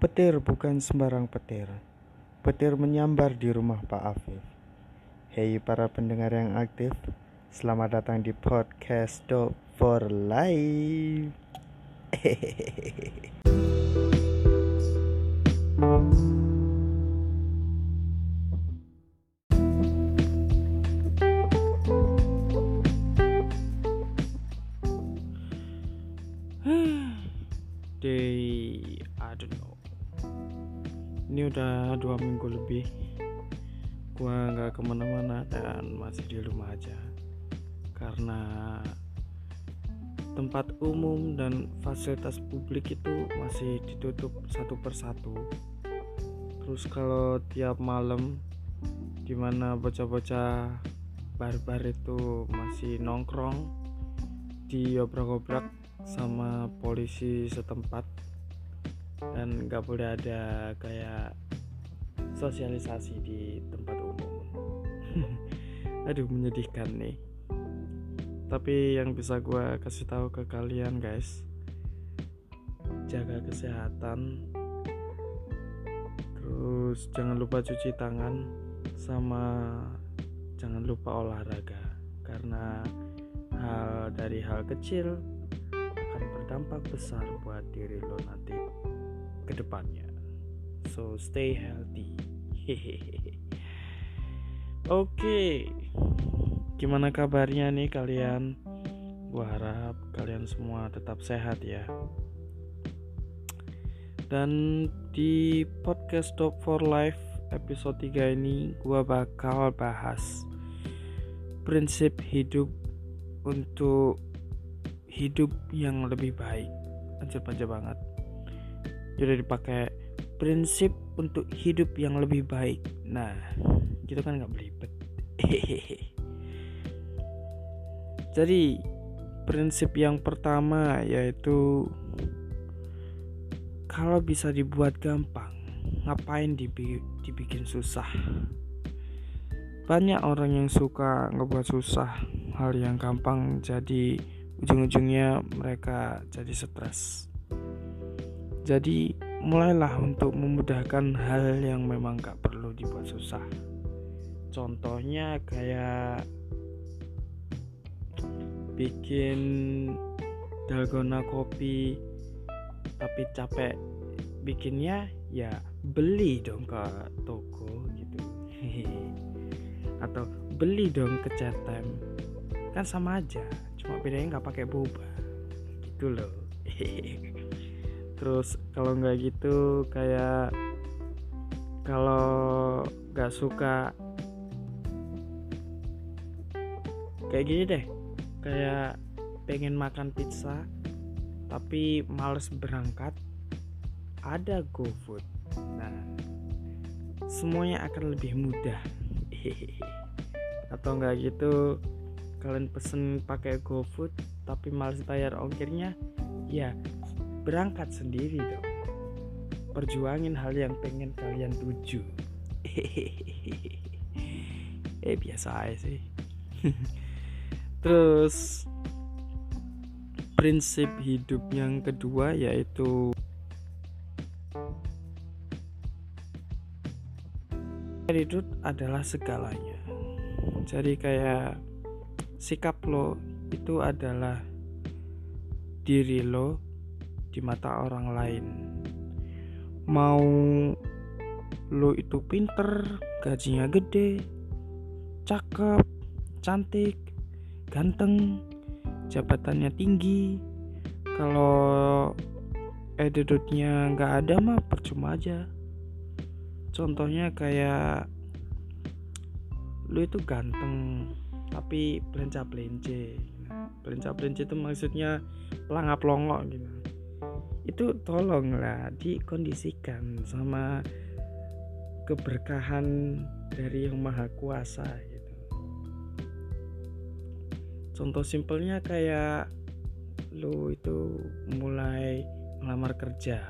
Petir bukan sembarang petir. Petir menyambar di rumah Pak Afif. Hei para pendengar yang aktif, selamat datang di podcast Dog for Life. Day, udah dua minggu lebih gua nggak ke mana-mana dan masih di rumah aja. Karena tempat umum dan fasilitas publik itu masih ditutup satu persatu. Terus kalau tiap malam di mana bocah-bocah barbar itu masih nongkrong diobrak-obrak sama polisi setempat. Dan nggak boleh ada kayak sosialisasi di tempat umum aduh menyedihkan nih tapi yang bisa gue kasih tahu ke kalian guys jaga kesehatan terus jangan lupa cuci tangan sama jangan lupa olahraga karena hal dari hal kecil akan berdampak besar buat diri lo nanti ke depannya. So stay healthy. Oke. Gimana kabarnya nih kalian? Gua harap kalian semua tetap sehat ya. Dan di podcast Top for Life episode 3 ini gua bakal bahas prinsip hidup untuk hidup yang lebih baik anjir panjang banget jadi dipakai prinsip untuk hidup yang lebih baik. Nah gitu kan nggak belibet. Jadi prinsip yang pertama yaitu kalau bisa dibuat gampang ngapain dibi dibikin susah? Banyak orang yang suka ngebuat susah hal yang gampang jadi ujung-ujungnya mereka jadi stres. Jadi mulailah untuk memudahkan hal yang memang gak perlu dibuat susah. Contohnya kayak bikin dalgona kopi tapi capek bikinnya ya beli dong ke toko gitu. Atau beli dong ke Cetem kan sama aja cuma bedanya nggak pakai boba. Gitu loh terus kalau nggak gitu kayak kalau nggak suka kayak gini deh. Kayak pengen makan pizza tapi males berangkat ada GoFood. Nah semuanya akan lebih mudah. Atau enggak gitu kalian pesen pakai GoFood tapi males bayar ongkirnya ya berangkat sendiri dong. Perjuangin hal yang pengen kalian tuju. Eh biasa aja sih. Terus prinsip hidup yang kedua yaitu attitude adalah segalanya. Jadi kayak sikap lo itu adalah diri lo di mata orang lain. Mau lo itu pinter gajinya gede cakep cantik ganteng jabatannya tinggi. Kalau attitude-nya nggak ada mah percuma aja. Contohnya kayak lu itu ganteng tapi pelenca pelence pelenca pelence itu maksudnya pelangap pelongok gitu itu tolonglah dikondisikan sama keberkahan dari yang maha kuasa gitu. Contoh simpelnya kayak lu itu mulai ngelamar kerja.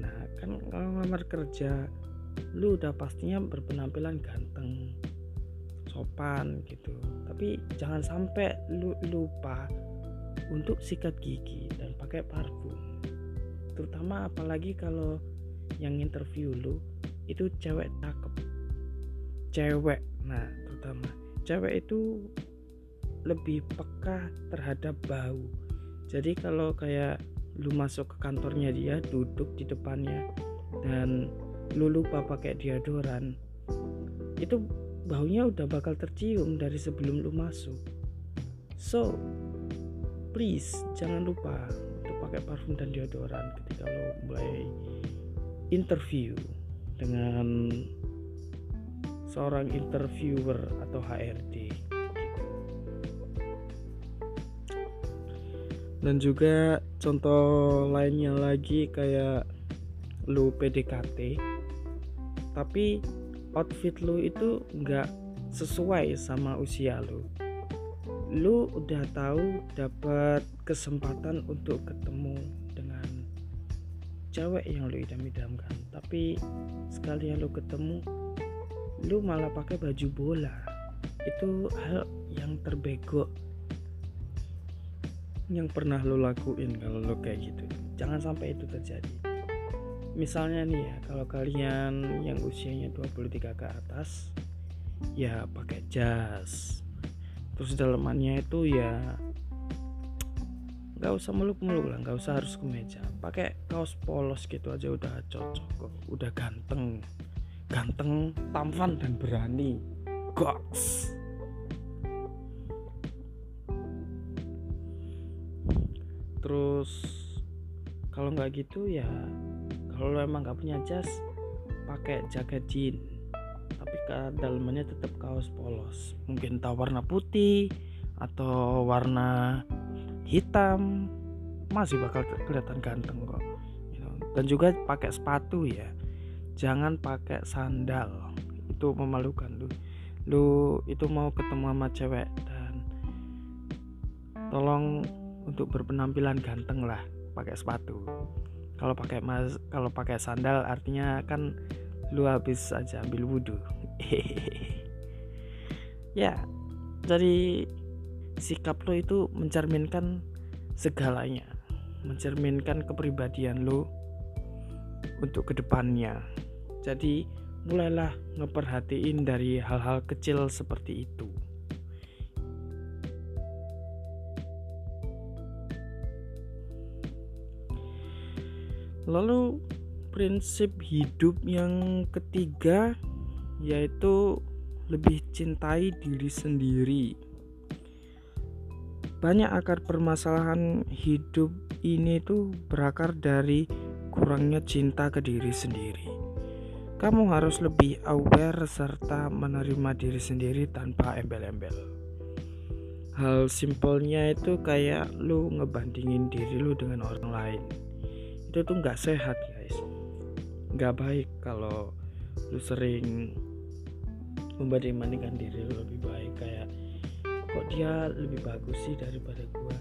Nah kan kalau ngelamar kerja lu udah pastinya berpenampilan ganteng sopan gitu. Tapi jangan sampai lu lupa untuk sikat gigi dan pakai parfum. Terutama apalagi kalau yang interview lu itu cewek cakep. Cewek nah terutama. Cewek itu lebih peka terhadap bau. Jadi kalau kayak lu masuk ke kantornya dia duduk di depannya dan lu lupa pakai deodoran itu baunya udah bakal tercium dari sebelum lu masuk. So please jangan lupa untuk pakai parfum dan deodoran ketika lo mulai interview dengan seorang interviewer atau HRD dan juga contoh lainnya lagi kayak lu PDKT tapi outfit lu itu nggak sesuai sama usia lu lu udah tahu dapat kesempatan untuk ketemu dengan cewek yang lu idam-idamkan. Tapi sekalian lu ketemu lu malah pakai baju bola. Itu hal yang terbego yang pernah lo lakuin kalau lo kayak gitu. Jangan sampai itu terjadi. Misalnya nih ya kalau kalian yang usianya 23 ke atas ya pakai jas terus dalamannya itu ya nggak usah meluk-meluk lah nggak usah harus kemeja pakai kaos polos gitu aja udah cocok kok udah ganteng. Ganteng tampan dan berani. Goks. Terus kalau nggak gitu ya kalau emang nggak punya jas pakai jaket jean tapi dalamnya tetap kaos polos. Mungkin tahu warna putih atau warna hitam masih bakal kelihatan ganteng kok dan juga pakai sepatu ya. Jangan pakai sandal. Itu memalukan lu. Lu itu mau ketemu sama cewek dan tolong untuk berpenampilan ganteng lah pakai sepatu. Kalau pakai mas kalau pakai sandal artinya kan lu habis aja ambil wudhu ya jadi sikap lo itu mencerminkan segalanya. Mencerminkan kepribadian lo untuk ke depannya. Jadi mulailah ngeperhatiin dari hal-hal kecil seperti itu. Lalu prinsip hidup yang ketiga yaitu lebih cintai diri sendiri. Banyak akar permasalahan hidup ini tuh berakar dari kurangnya cinta ke diri sendiri. Kamu harus lebih aware serta menerima diri sendiri tanpa embel-embel. Hal simpelnya itu kayak lu ngebandingin diri lu dengan orang lain itu tuh nggak sehat guys nggak baik kalau lu sering membanding-bandingkan diri lu lebih baik. Kayak kok dia lebih bagus sih daripada gua?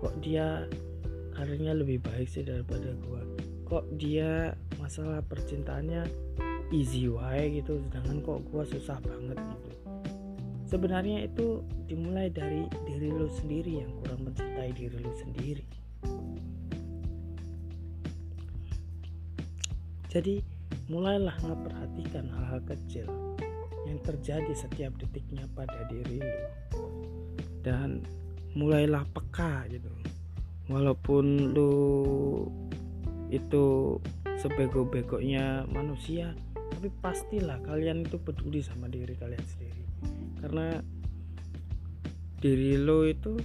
Kok dia karirnya lebih baik sih daripada gua? Kok dia masalah percintaannya easy way gitu sedangkan kok gua susah banget gitu? Sebenarnya itu dimulai dari diri lu sendiri yang kurang mencintai diri lu sendiri. Jadi mulailah memperhatikan hal-hal kecil terjadi setiap detiknya pada diri lu. Dan mulailah peka gitu. Walaupun lu itu sebego-begonya manusia tapi pastilah kalian itu peduli sama diri kalian sendiri. Karena diri lo itu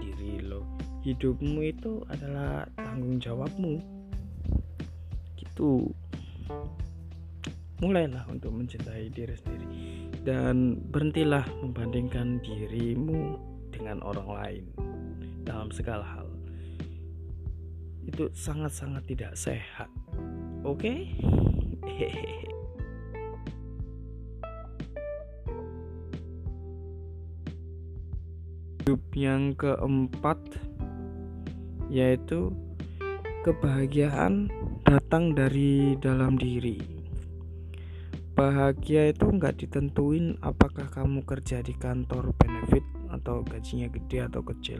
diri lo hidupmu itu adalah tanggung jawabmu. Gitu mulailah untuk mencintai diri sendiri. Dan berhentilah membandingkan dirimu dengan orang lain dalam segala hal. Itu sangat-sangat tidak sehat. Oke? Okay? yang keempat yaitu kebahagiaan datang dari dalam diri bahagia itu nggak ditentuin apakah kamu kerja di kantor benefit atau gajinya gede atau kecil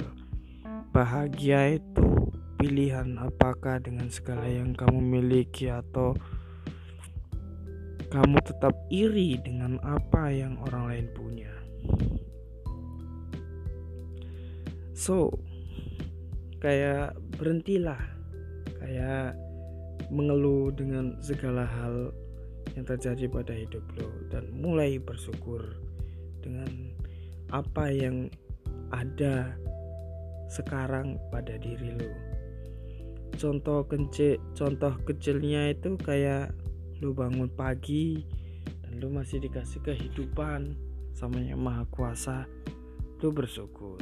bahagia itu pilihan apakah dengan segala yang kamu miliki atau kamu tetap iri dengan apa yang orang lain punya. So, kayak berhentilah, kayak mengeluh dengan segala hal yang terjadi pada hidup lo dan mulai bersyukur dengan apa yang ada sekarang pada diri lo. Contoh kecil, contoh kecilnya itu kayak lu bangun pagi dan lu masih dikasih kehidupan sama yang maha kuasa lu bersyukur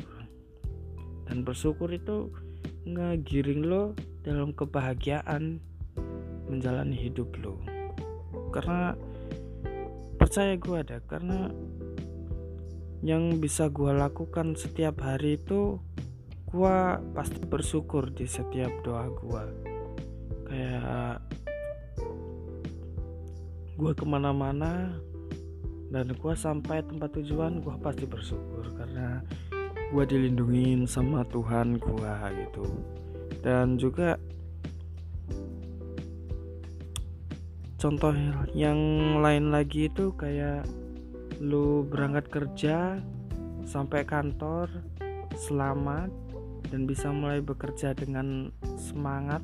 dan bersyukur itu ngegiring lo dalam kebahagiaan menjalani hidup lo karena percaya gue ada karena yang bisa gue lakukan setiap hari itu gue pasti bersyukur di setiap doa gue kayak gue ke mana-mana dan gue sampai tempat tujuan gue pasti bersyukur karena gue dilindungin sama Tuhan gue gitu. Dan juga contoh yang lain lagi itu kayak lu berangkat kerja sampai kantor selamat dan bisa mulai bekerja dengan semangat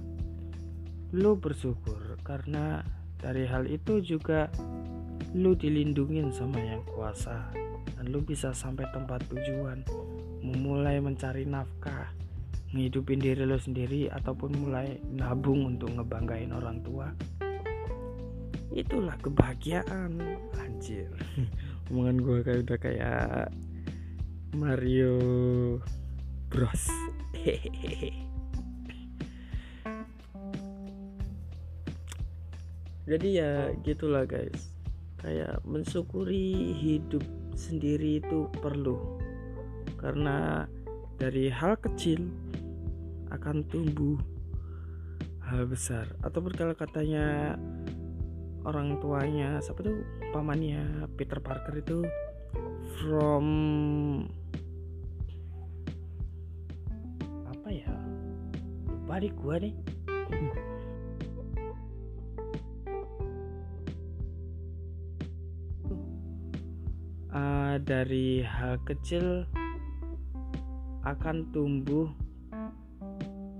lu bersyukur. Karena dari hal itu juga lu dilindungin sama yang kuasa dan lu bisa sampai tempat tujuan memulai mencari nafkah ngehidupin diri lu sendiri ataupun mulai nabung untuk ngebanggain orang tua itulah kebahagiaan anjir. Omongan gue kayak udah kayak Mario Bros. Jadi ya gitulah guys. Kayak mensyukuri hidup sendiri itu perlu. Karena dari hal kecil akan tumbuh hal besar. Ataupun kalau katanya orang tuanya siapa tuh pamannya Peter Parker itu from apa ya lupa deh gua nih uh, dari hal kecil akan tumbuh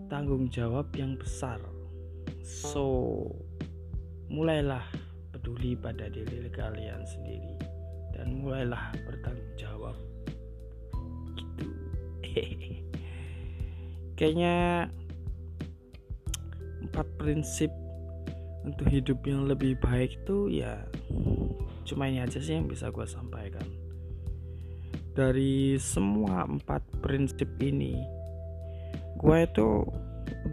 tanggung jawab yang besar. So, mulailah peduli pada diri kalian sendiri dan mulailah bertanggung jawab. Gitu. Kayaknya empat prinsip untuk hidup yang lebih baik itu ya cuma ini aja sih yang bisa gue sampaikan dari semua empat prinsip ini gue itu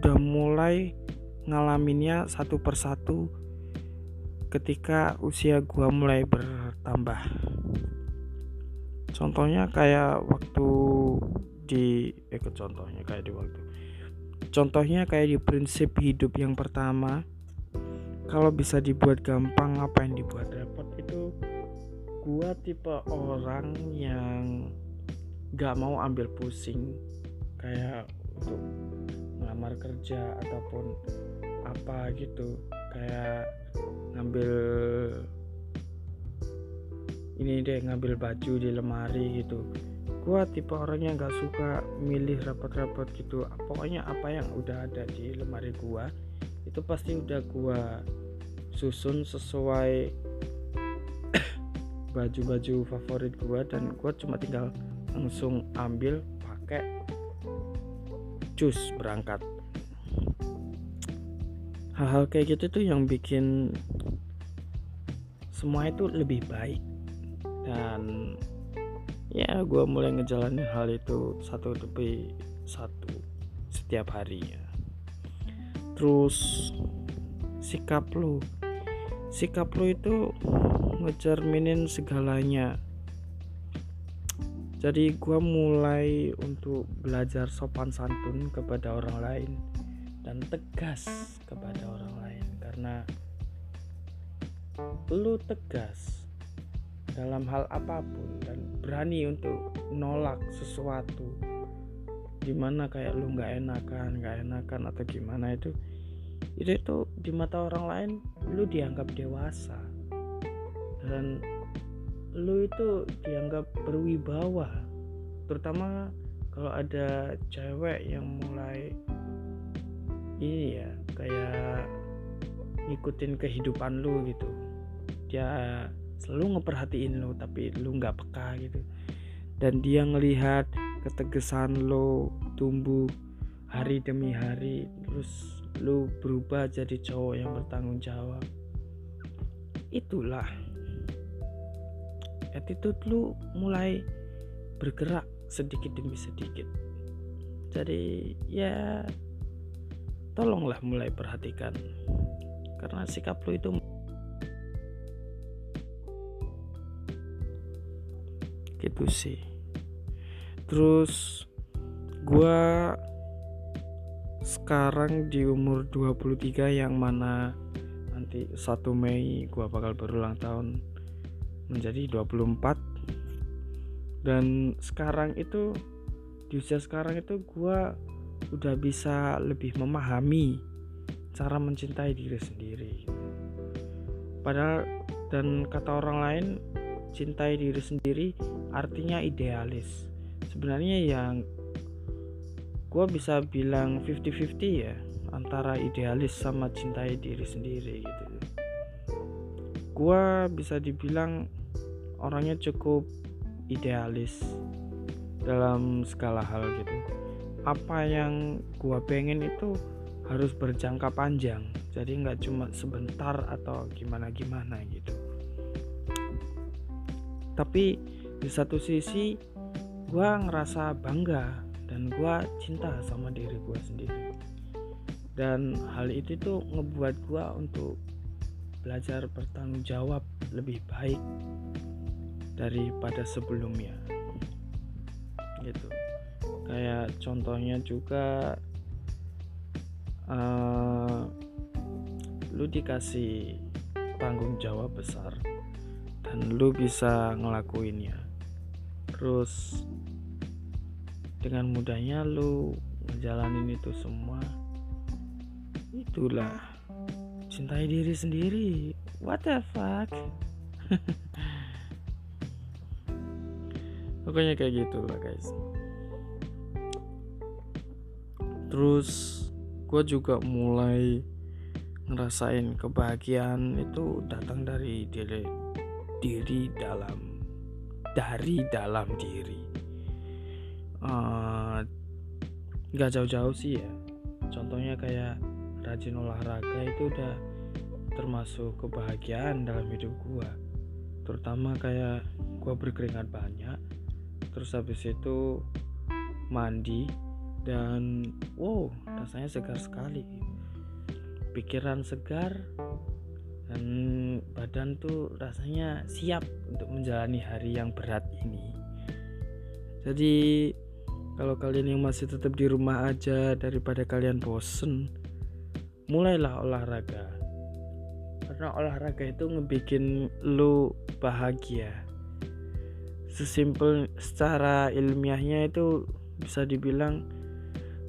udah mulai ngalaminnya satu persatu ketika usia gue mulai bertambah. Contohnya kayak waktu di eh contohnya kayak di waktu. Contohnya kayak di prinsip hidup yang pertama kalau bisa dibuat gampang apa yang dibuat repot itu gua tipe orang yang gak mau ambil pusing. Kayak untuk ngelamar kerja ataupun apa gitu kayak ngambil ini deh ngambil baju di lemari gitu. Gua tipe orang yang gak suka milih rapat-rapat gitu. Pokoknya apa yang udah ada di lemari gua itu pasti udah gua susun sesuai baju-baju favorit gue dan gue cuma tinggal langsung ambil pakai cus berangkat hal-hal kayak gitu tuh yang bikin semua itu lebih baik. Dan ya gue mulai ngejalanin hal itu satu demi satu setiap harinya. Terus sikap lu. Sikap lo itu ngecerminin segalanya. Jadi gue mulai untuk belajar sopan santun kepada orang lain dan tegas kepada orang lain. Karena lu tegas dalam hal apa pun dan berani untuk nolak sesuatu di mana kayak lu nggak enakan nggak enakan atau gimana itu itu itu di mata orang lain lu dianggap dewasa. Dan lu itu dianggap berwibawa terutama kalau ada cewek yang mulai ini ya kayak ngikutin kehidupan lu gitu. Dia selalu ngeperhatiin lu tapi lu nggak peka gitu. Dan dia ngelihat ketegasan lo tumbuh hari demi hari terus lu berubah jadi cowok yang bertanggung jawab. Itulah attitude lu mulai bergerak sedikit demi sedikit. Jadi ya tolonglah mulai perhatikan karena sikap lu itu gitu sih. Terus gua sekarang di umur 23 yang mana nanti 1 Mei gua bakal berulang tahun menjadi 24 dan sekarang itu di usia sekarang itu gue udah bisa lebih memahami cara mencintai diri sendiri. Padahal dan kata orang lain cintai diri sendiri artinya idealis. Sebenarnya yang gue bisa bilang 50-50 ya antara idealis sama cintai diri sendiri gitu. Gue bisa dibilang orangnya cukup idealis dalam segala hal gitu apa yang gua pengen itu harus berjangka panjang. Jadi nggak cuma sebentar atau gimana gimana gitu. Tapi di satu sisi gua ngerasa bangga dan gua cinta sama diri gua sendiri. Dan hal itu tuh ngebuat gua untuk belajar bertanggung jawab lebih baik daripada sebelumnya. Gitu kayak contohnya juga uh, lu dikasih tanggung jawab besar dan lu bisa ngelakuinnya. Terus dengan mudahnya lu ngejalanin itu semua itulah. Cintai diri sendiri. What the fuck? Pokoknya kayak gitu lah guys terus gue juga mulai ngerasain kebahagiaan itu datang dari diri diri dalam dari dalam diri. Uh, jauh-jauh sih ya. Contohnya kayak rajin olahraga itu udah termasuk kebahagiaan dalam hidup gue terutama kayak gue berkeringat banyak terus habis itu mandi dan wow rasanya segar sekali. Pikiran segar dan badan tuh rasanya siap untuk menjalani hari yang berat ini. Jadi kalau kalian yang masih tetap di rumah aja daripada kalian bosen mulailah olahraga. Karena olahraga itu ngebikin lu bahagia. Sesimpel secara ilmiahnya itu bisa dibilang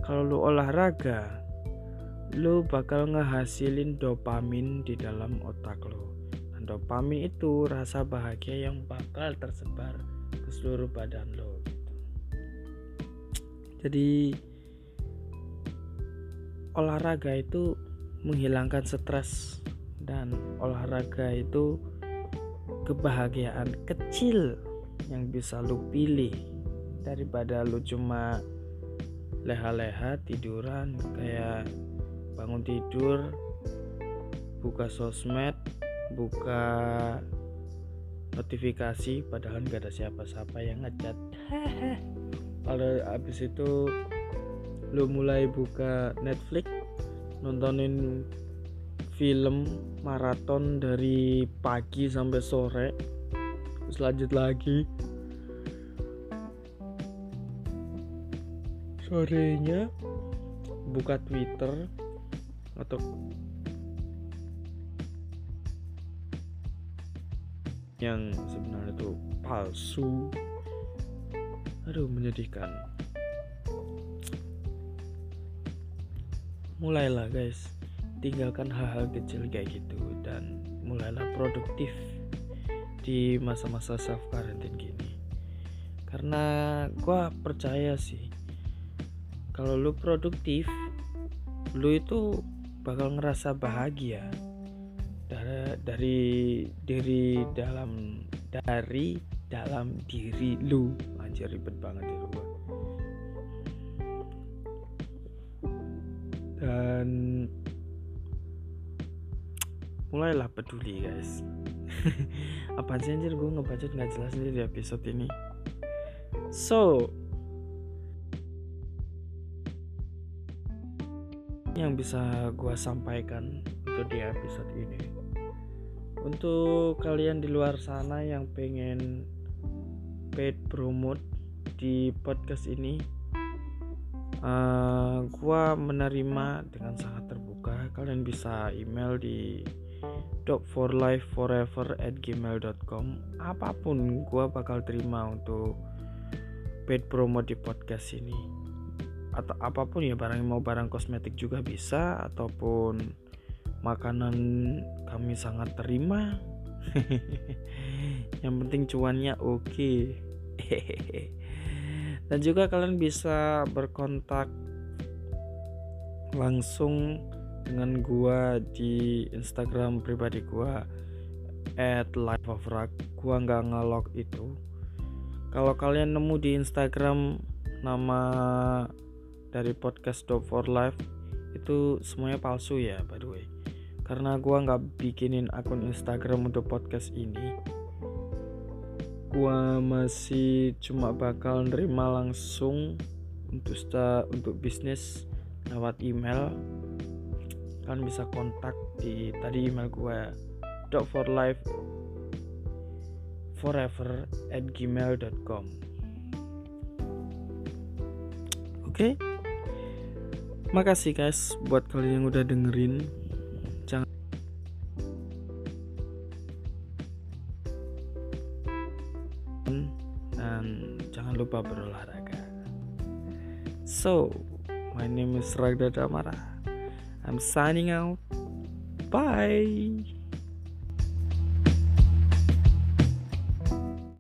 kalau lu olahraga lu bakal ngehasilin dopamin di dalam otak lo dan dopamin itu rasa bahagia yang bakal tersebar ke seluruh badan lo gitu. jadi olahraga itu menghilangkan stres dan olahraga itu kebahagiaan kecil yang bisa lu pilih daripada lu cuma leha-leha tiduran kayak bangun tidur buka sosmed buka notifikasi padahal nggak ada siapa-siapa yang ngechat. Kalau habis itu lu mulai buka Netflix nontonin film maraton dari pagi sampai sore terus lanjut lagi sorenya buka Twitter atau yang sebenarnya itu palsu aduh menyedihkan. Mulailah guys. Tinggalkan hal-hal kecil kayak gitu dan mulailah produktif di masa-masa self quarantine gini. Karena gue percaya sih kalau lu produktif lu itu bakal ngerasa bahagia. Dari, dari diri dalam dari dalam diri lu. Anjir ribet banget itu gua. Dan mulailah peduli guys. Apa sih anjir? Gue ngebaca nggak jelas nih di episode ini. So yang bisa gue sampaikan untuk di episode ini. Untuk kalian di luar sana yang pengen paid promote di podcast ini uh, eh, gue menerima dengan sangat terbuka. Kalian bisa email di dog for life at gmail.com apa pun gue bakal terima untuk paid promo di podcast ini atau apa pun ya barang mau barang kosmetik juga bisa ataupun makanan kami sangat terima. Yang penting cuannya oke. Okay. dan juga kalian bisa berkontak langsung dengan gua di Instagram pribadi gua at life of rock gua nggak ngelog itu. Kalau kalian nemu di Instagram nama dari podcast Dog for Life itu semuanya palsu ya by the way. Karena gua nggak bikinin akun Instagram untuk podcast ini. Gua masih cuma bakal nerima langsung untuk sta untuk bisnis lewat email. Kalian bisa kontak di tadi email gua dot for life forever at gmail.com oke? okay? Makasih guys buat kalian yang udah dengerin lupa berolahraga. So, my name is Ragda Damara. I'm signing out. Bye.